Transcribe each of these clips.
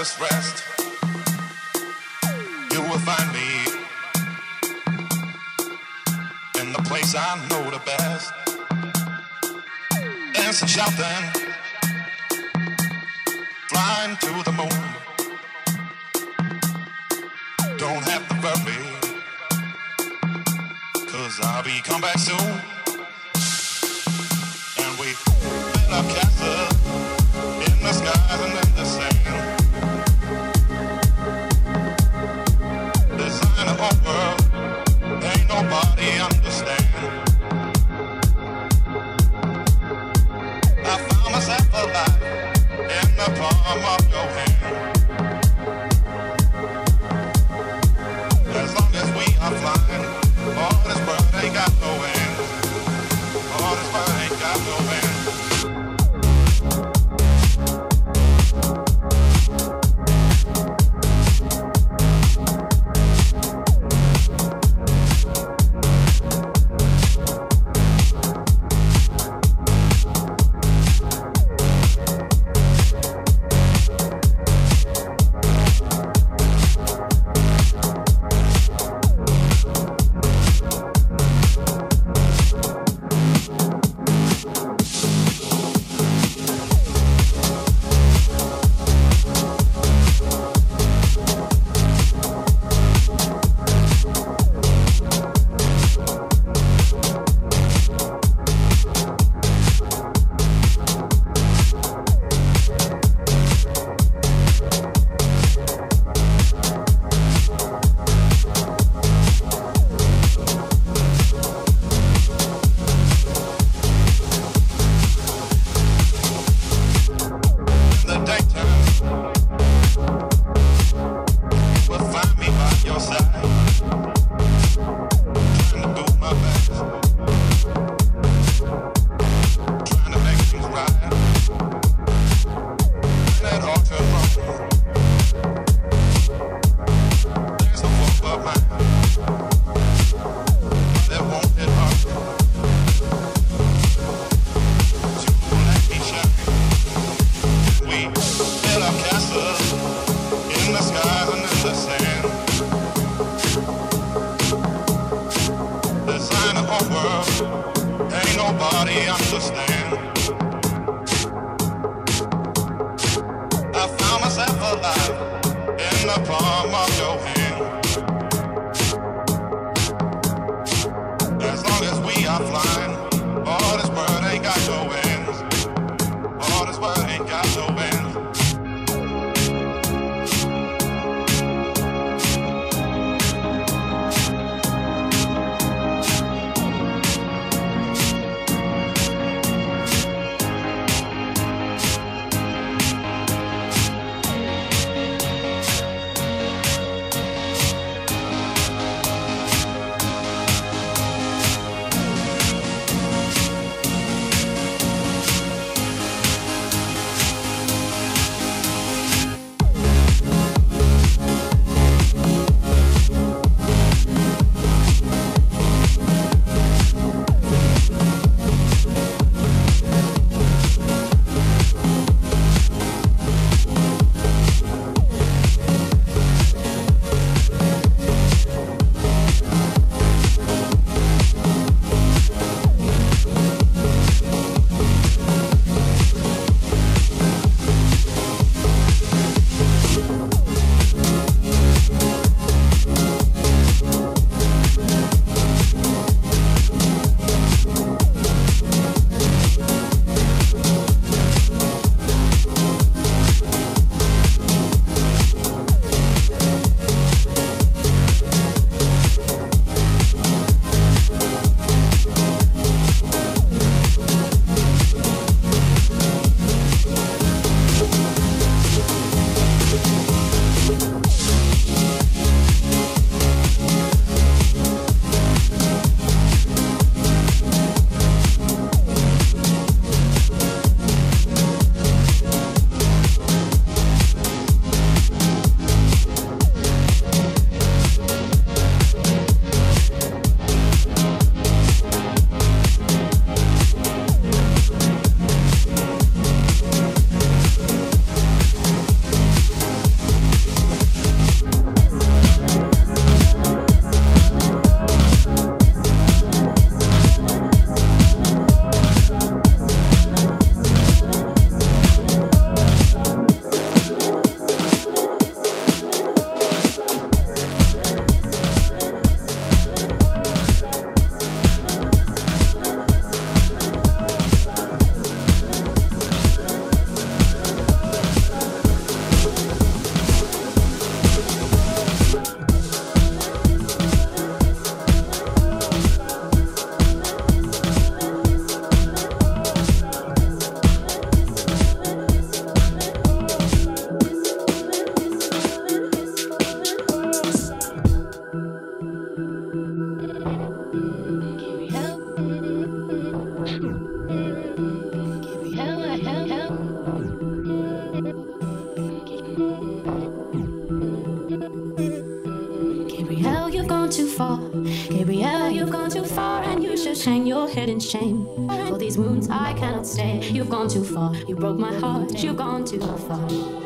just rest. slap on my shame. For these wounds I cannot stay. You've gone too far. You broke my heart. You've gone too far.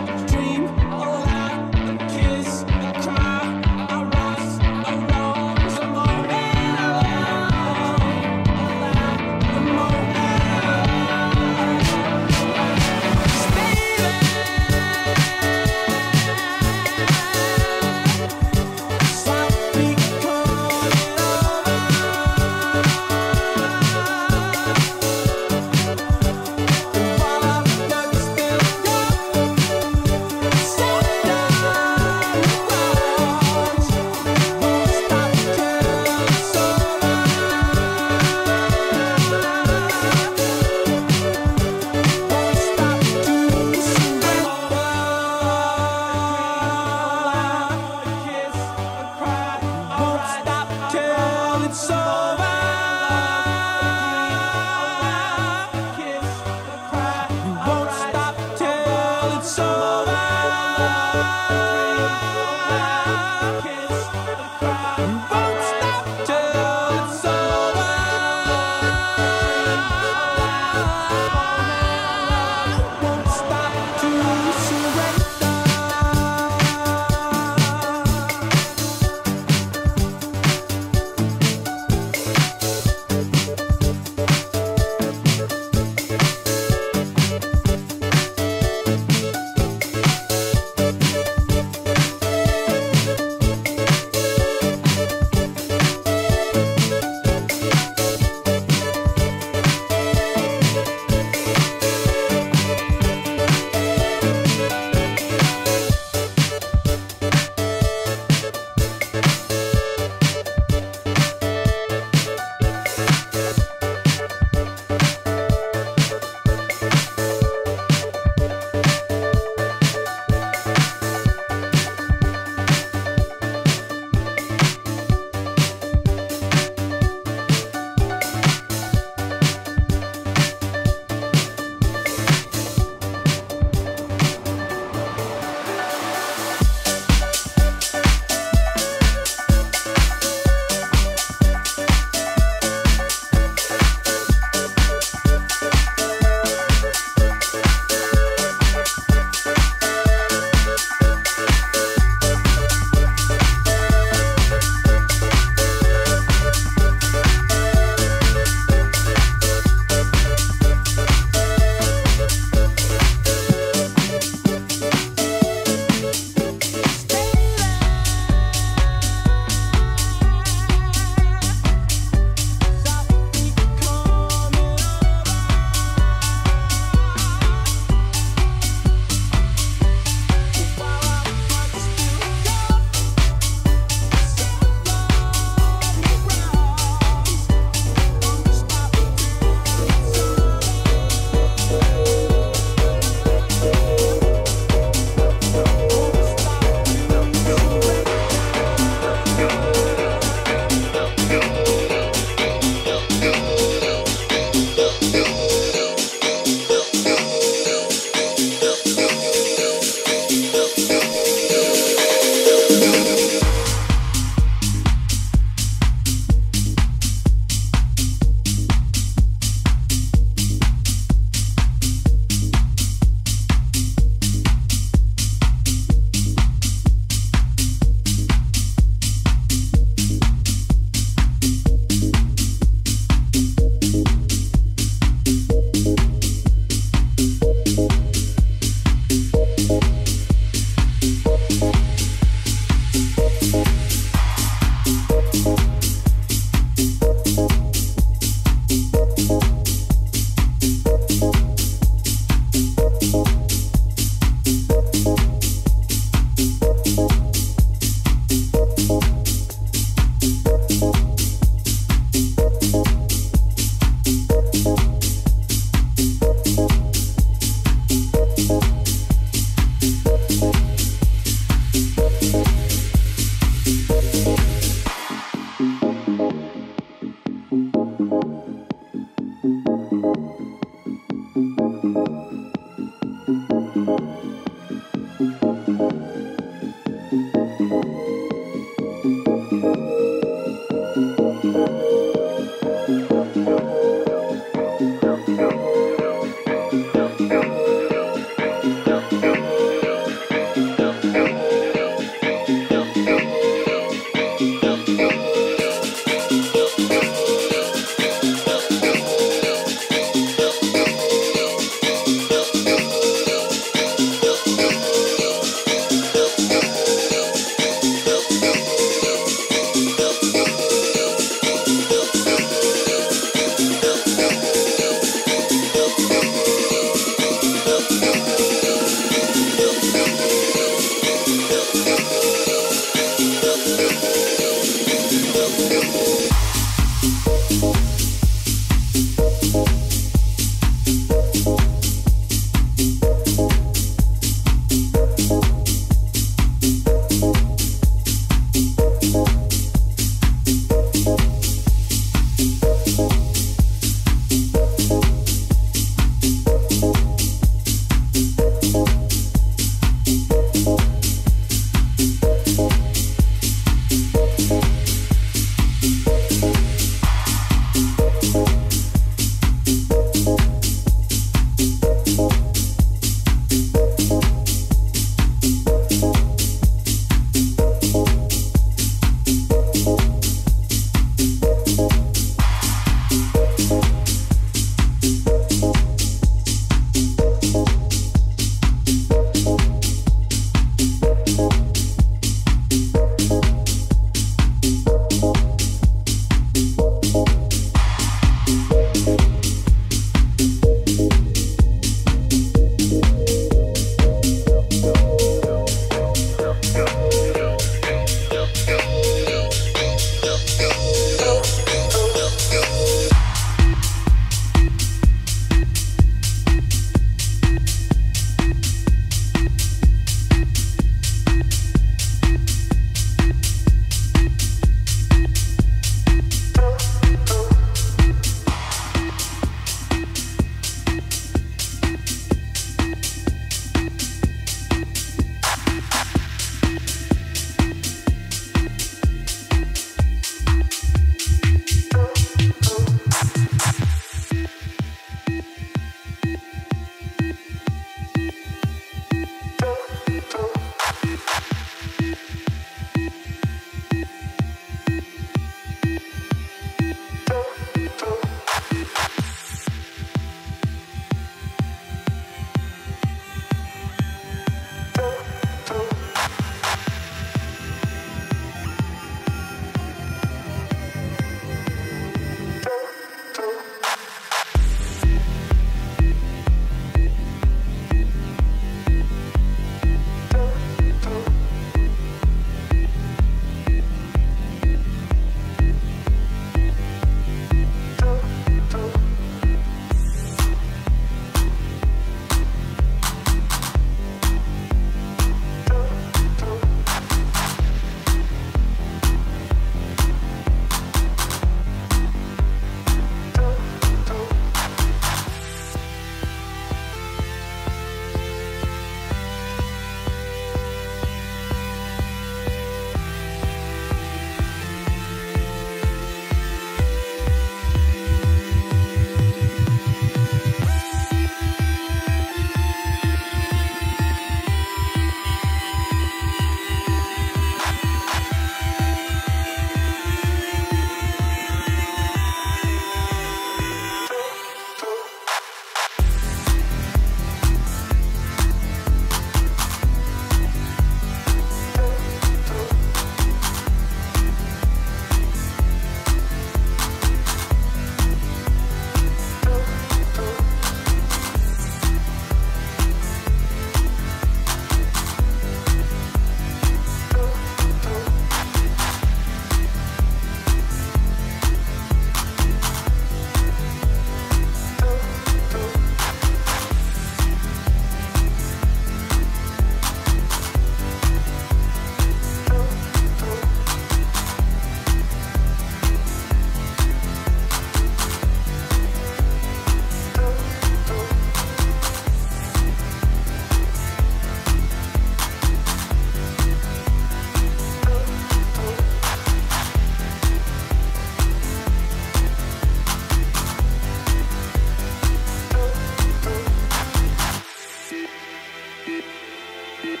Beep.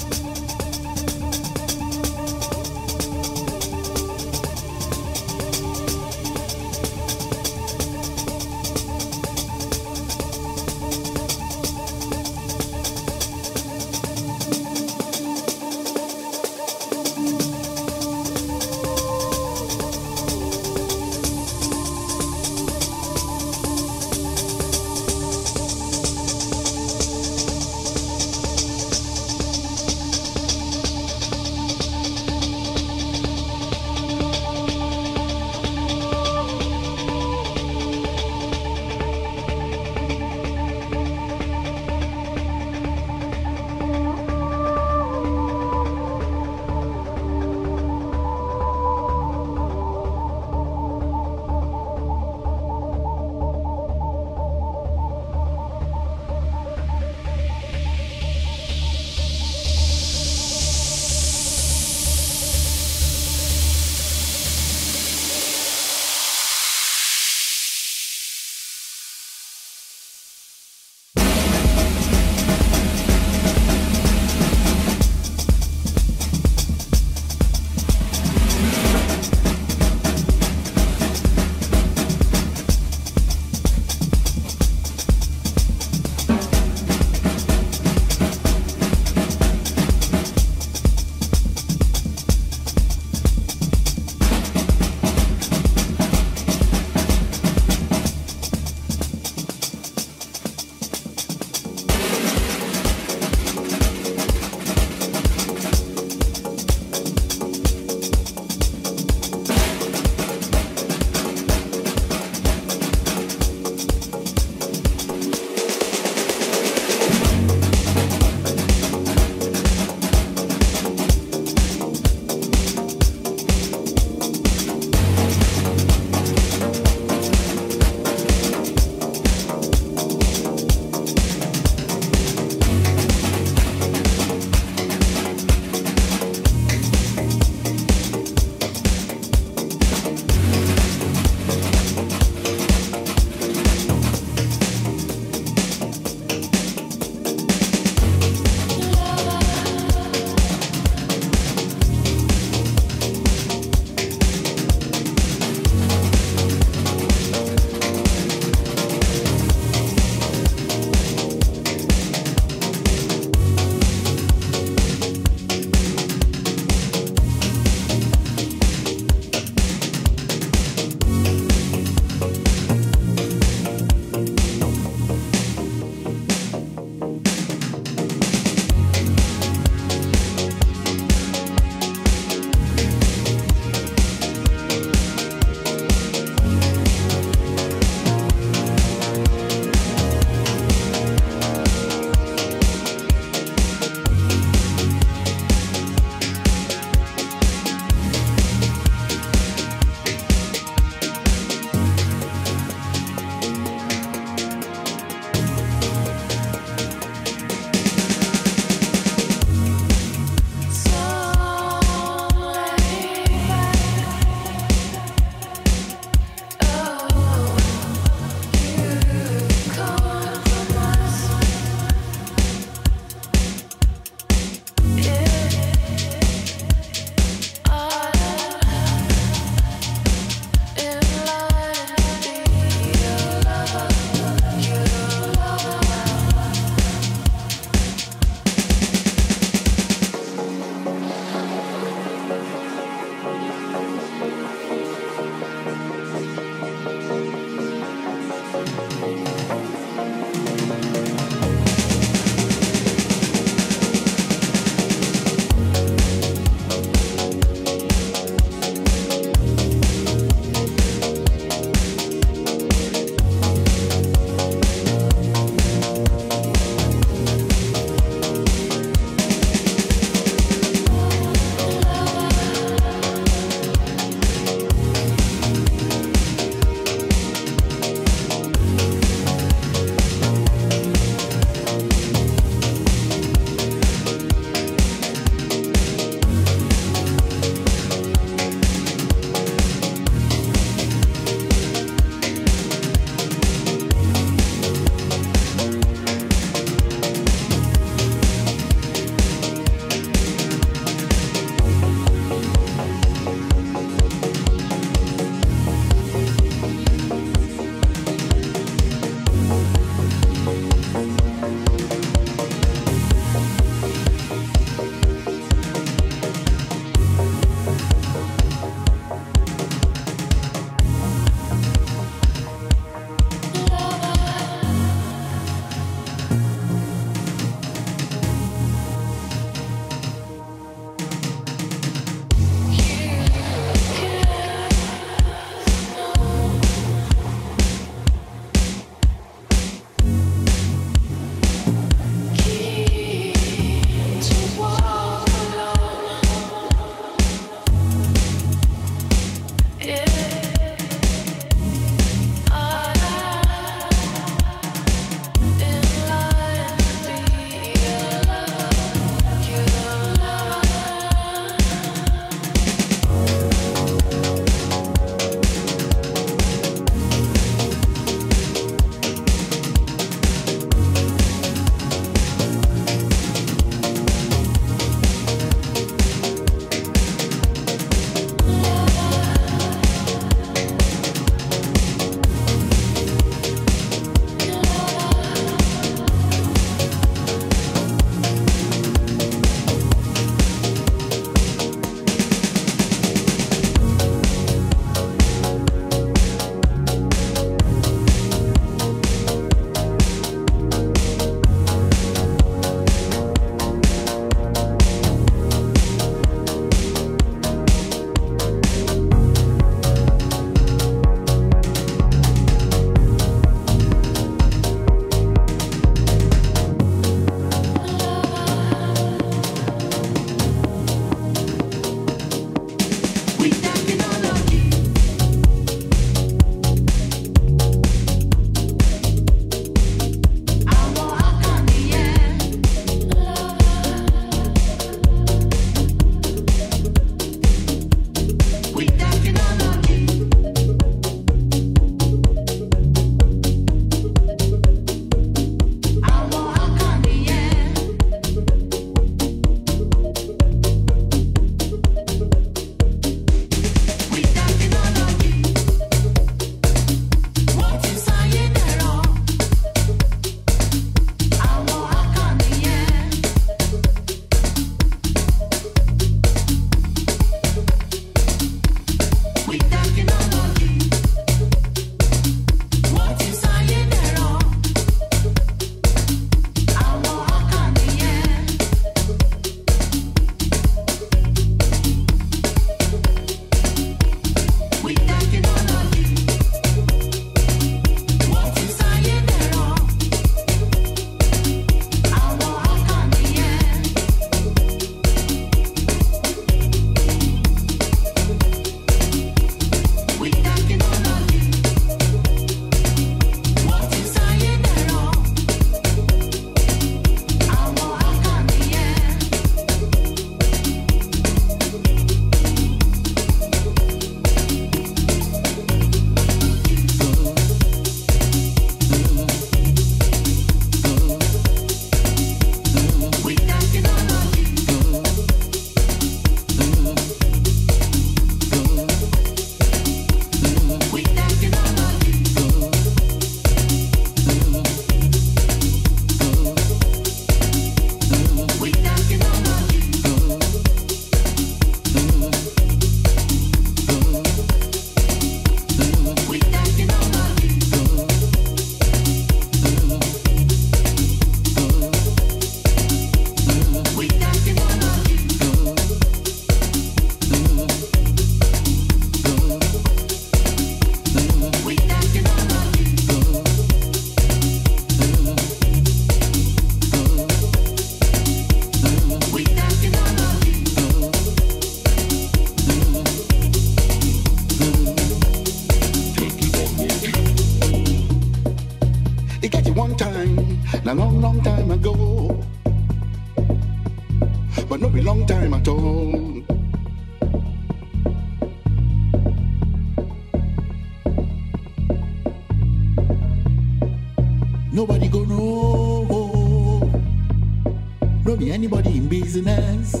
Anybody in business.